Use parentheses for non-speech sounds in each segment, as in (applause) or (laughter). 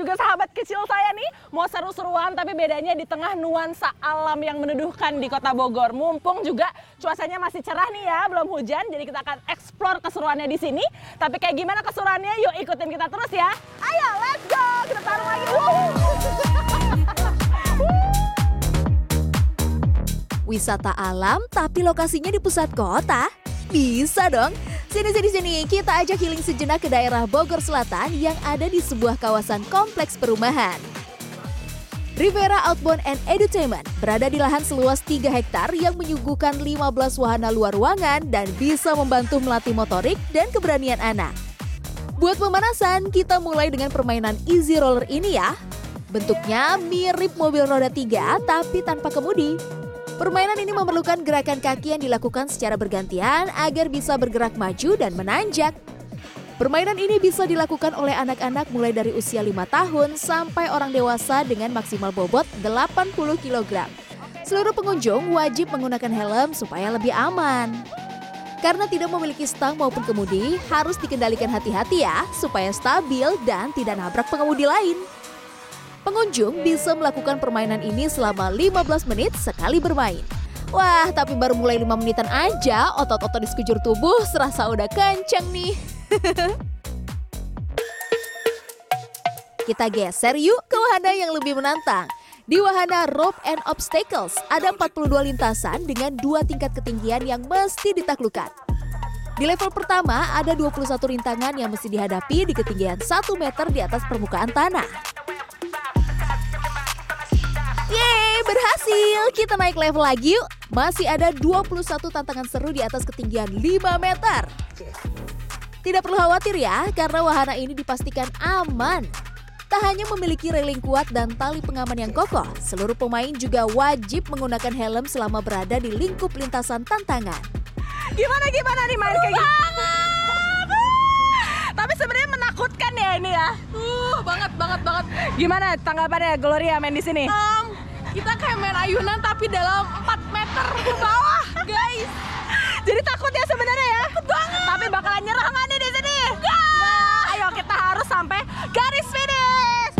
juga sahabat kecil saya nih mau seru-seruan tapi bedanya di tengah nuansa alam yang meneduhkan di kota Bogor. Mumpung juga cuacanya masih cerah nih ya, belum hujan, jadi kita akan eksplor keseruannya di sini. Tapi kayak gimana keseruannya? Yuk ikutin kita terus ya. Ayo, let's go! Kita taruh lagi. (laughs) Wisata alam tapi lokasinya di pusat kota? Bisa dong. Sini sini sini, kita ajak healing sejenak ke daerah Bogor Selatan yang ada di sebuah kawasan kompleks perumahan. Rivera Outbound and Edutainment berada di lahan seluas 3 hektar yang menyuguhkan 15 wahana luar ruangan dan bisa membantu melatih motorik dan keberanian anak. Buat pemanasan, kita mulai dengan permainan easy roller ini ya. Bentuknya mirip mobil roda 3 tapi tanpa kemudi. Permainan ini memerlukan gerakan kaki yang dilakukan secara bergantian agar bisa bergerak maju dan menanjak. Permainan ini bisa dilakukan oleh anak-anak mulai dari usia 5 tahun sampai orang dewasa dengan maksimal bobot 80 kg. Seluruh pengunjung wajib menggunakan helm supaya lebih aman. Karena tidak memiliki stang maupun kemudi, harus dikendalikan hati-hati ya, supaya stabil dan tidak nabrak pengemudi lain. Pengunjung bisa melakukan permainan ini selama 15 menit sekali bermain. Wah, tapi baru mulai 5 menitan aja, otot-otot di sekujur tubuh serasa udah kenceng nih. (laughs) Kita geser yuk ke wahana yang lebih menantang. Di wahana Rope and Obstacles, ada 42 lintasan dengan dua tingkat ketinggian yang mesti ditaklukkan. Di level pertama, ada 21 rintangan yang mesti dihadapi di ketinggian 1 meter di atas permukaan tanah. Berhasil! Kita naik level lagi yuk. Masih ada 21 tantangan seru di atas ketinggian 5 meter. Tidak perlu khawatir ya, karena wahana ini dipastikan aman. Tak hanya memiliki railing kuat dan tali pengaman yang kokoh, seluruh pemain juga wajib menggunakan helm selama berada di lingkup lintasan tantangan. Gimana gimana nih main kayak? Tapi sebenarnya menakutkan ya ini ya. Uh, banget banget banget. Gimana tanggapannya Gloria main di sini? Um, kita kayak main ayunan tapi dalam 4 meter ke bawah, guys. Jadi takut ya sebenarnya ya? Takut banget. Tapi bakalan nyerah nggak nih di sini? Nah, ayo kita harus sampai garis finish.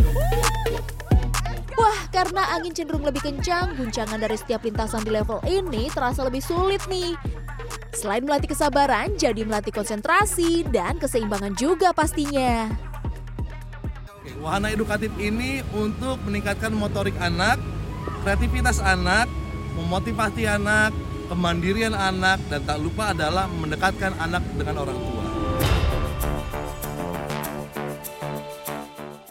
Wah, karena angin cenderung lebih kencang, guncangan dari setiap lintasan di level ini terasa lebih sulit nih. Selain melatih kesabaran, jadi melatih konsentrasi dan keseimbangan juga pastinya. Wahana edukatif ini untuk meningkatkan motorik anak, kreativitas anak, memotivasi anak, kemandirian anak, dan tak lupa adalah mendekatkan anak dengan orang tua.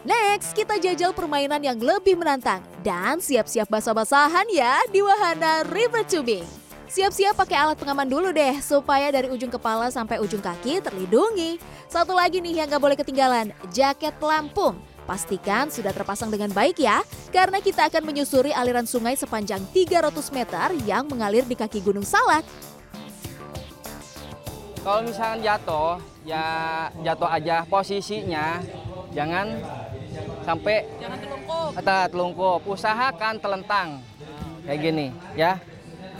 Next, kita jajal permainan yang lebih menantang dan siap-siap basah-basahan ya di wahana River Tubing. Siap-siap pakai alat pengaman dulu deh supaya dari ujung kepala sampai ujung kaki terlindungi. Satu lagi nih yang gak boleh ketinggalan, jaket pelampung. Pastikan sudah terpasang dengan baik ya, karena kita akan menyusuri aliran sungai sepanjang 300 meter yang mengalir di kaki Gunung Salak. Kalau misalkan jatuh, ya jatuh aja posisinya, jangan sampai Jangan telungkup. Telungkup, usahakan telentang kayak gini ya.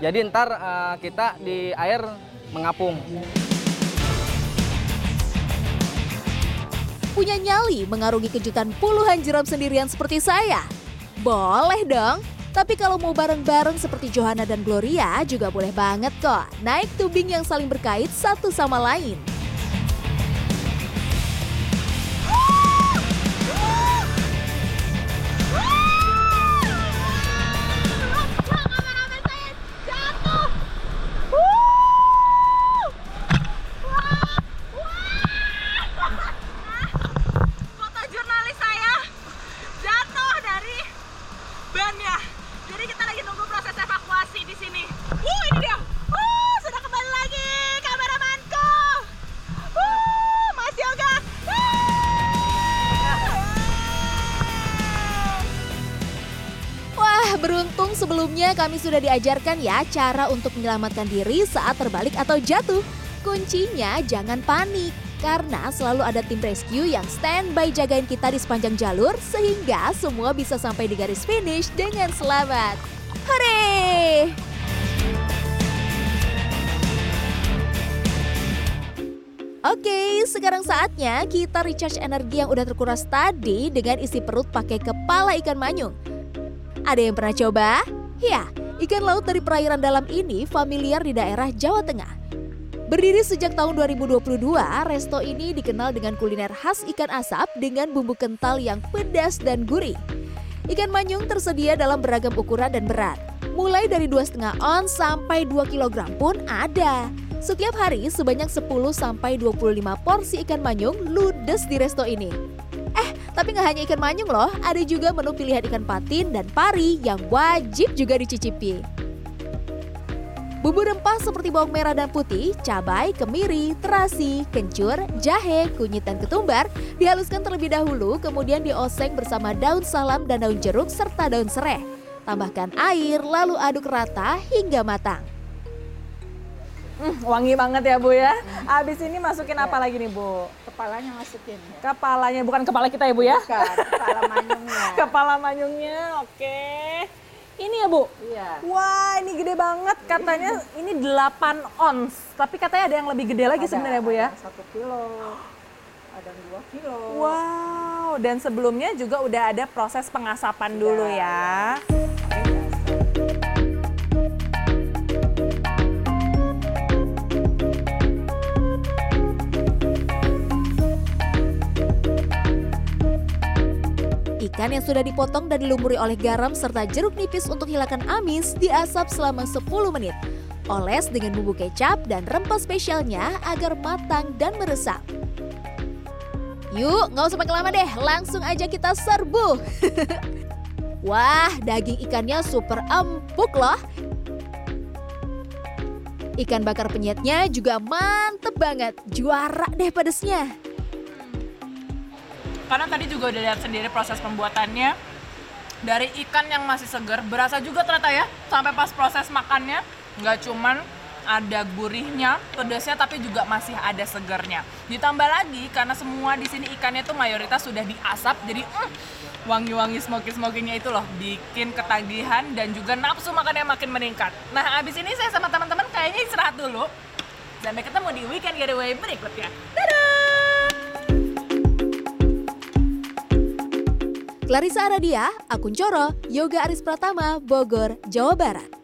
Jadi ntar eh, kita di air mengapung. Punya nyali mengarungi kejutan puluhan jeram sendirian seperti saya? Boleh dong. Tapi kalau mau bareng-bareng seperti Johanna dan Gloria juga boleh banget kok. Naik tubing yang saling berkait satu sama lain. Kami sudah diajarkan ya cara untuk menyelamatkan diri saat terbalik atau jatuh. Kuncinya jangan panik, karena selalu ada tim rescue yang standby jagain kita di sepanjang jalur sehingga semua bisa sampai di garis finish dengan selamat. Hore! Oke, sekarang saatnya kita recharge energi yang udah terkuras tadi dengan isi perut pakai kepala ikan manyung. Ada yang pernah coba? Ya, ikan laut dari perairan dalam ini familiar di daerah Jawa Tengah. Berdiri sejak tahun 2022, resto ini dikenal dengan kuliner khas ikan asap dengan bumbu kental yang pedas dan gurih. Ikan manyung tersedia dalam beragam ukuran dan berat. Mulai dari 2,5 on sampai 2 kg pun ada. Setiap hari sebanyak 10 sampai 25 porsi ikan manyung ludes di resto ini. Tapi nggak hanya ikan manyung loh, ada juga menu pilihan ikan patin dan pari yang wajib juga dicicipi. Bumbu rempah seperti bawang merah dan putih, cabai, kemiri, terasi, kencur, jahe, kunyit, dan ketumbar dihaluskan terlebih dahulu, kemudian dioseng bersama daun salam dan daun jeruk serta daun serai. Tambahkan air, lalu aduk rata hingga matang. Hmm, wangi banget ya Bu ya. Abis ini masukin apa lagi nih Bu? Kepalanya masukin. Ya. Kepalanya, bukan kepala kita ya Bu ya? Bukan, kepala manyungnya. (laughs) Kepala manyungnya, oke. Ini ya Bu? Iya. Wah ini gede banget, katanya ini 8 ons. Tapi katanya ada yang lebih gede lagi Ada- sebenarnya Bu ya? ada Satu kilo, ada dua kilo. Wow, dan sebelumnya juga udah ada proses pengasapan dulu ya. Ikan yang sudah dipotong dan dilumuri oleh garam serta jeruk nipis untuk hilangkan amis diasap selama 10 menit. Oles dengan bumbu kecap dan rempah spesialnya agar matang dan meresap. Yuk, nggak usah pakai lama deh, langsung aja kita serbu. (laughs) Wah, daging ikannya super empuk loh. Ikan bakar penyetnya juga mantep banget, juara deh pedesnya. Karena tadi juga udah lihat sendiri proses pembuatannya dari ikan yang masih segar, berasa juga ternyata ya sampai pas proses makannya nggak cuman ada gurihnya, pedasnya tapi juga masih ada segarnya. Ditambah lagi karena semua di sini ikannya tuh mayoritas sudah diasap, jadi mm, wangi-wangi smoky-smokinya itu loh bikin ketagihan dan juga nafsu makannya makin meningkat. Nah abis ini saya sama teman-teman kayaknya istirahat dulu. Sampai ketemu di weekend getaway berikutnya. Clarissa Aradia, Akun Coro, Yoga Aris Pratama, Bogor, Jawa Barat.